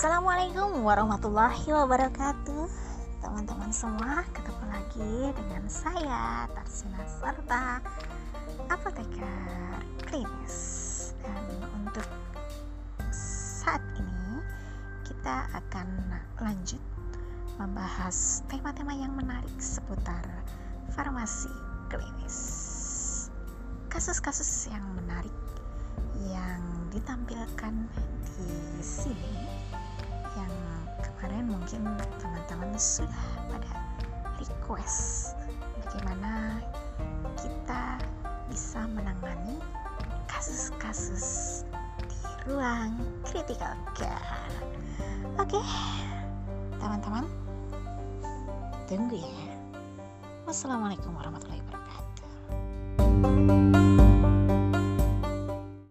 Assalamualaikum warahmatullahi wabarakatuh. Teman-teman semua ketemu lagi dengan saya Tarsina serta apoteker klinis. Dan untuk saat ini kita akan lanjut membahas tema-tema yang menarik seputar farmasi klinis. Kasus-kasus yang menarik yang ditampilkan di sini mungkin teman-teman sudah pada request bagaimana kita bisa menangani kasus-kasus di ruang critical care. Oke, teman-teman, tunggu ya. Wassalamualaikum warahmatullahi wabarakatuh.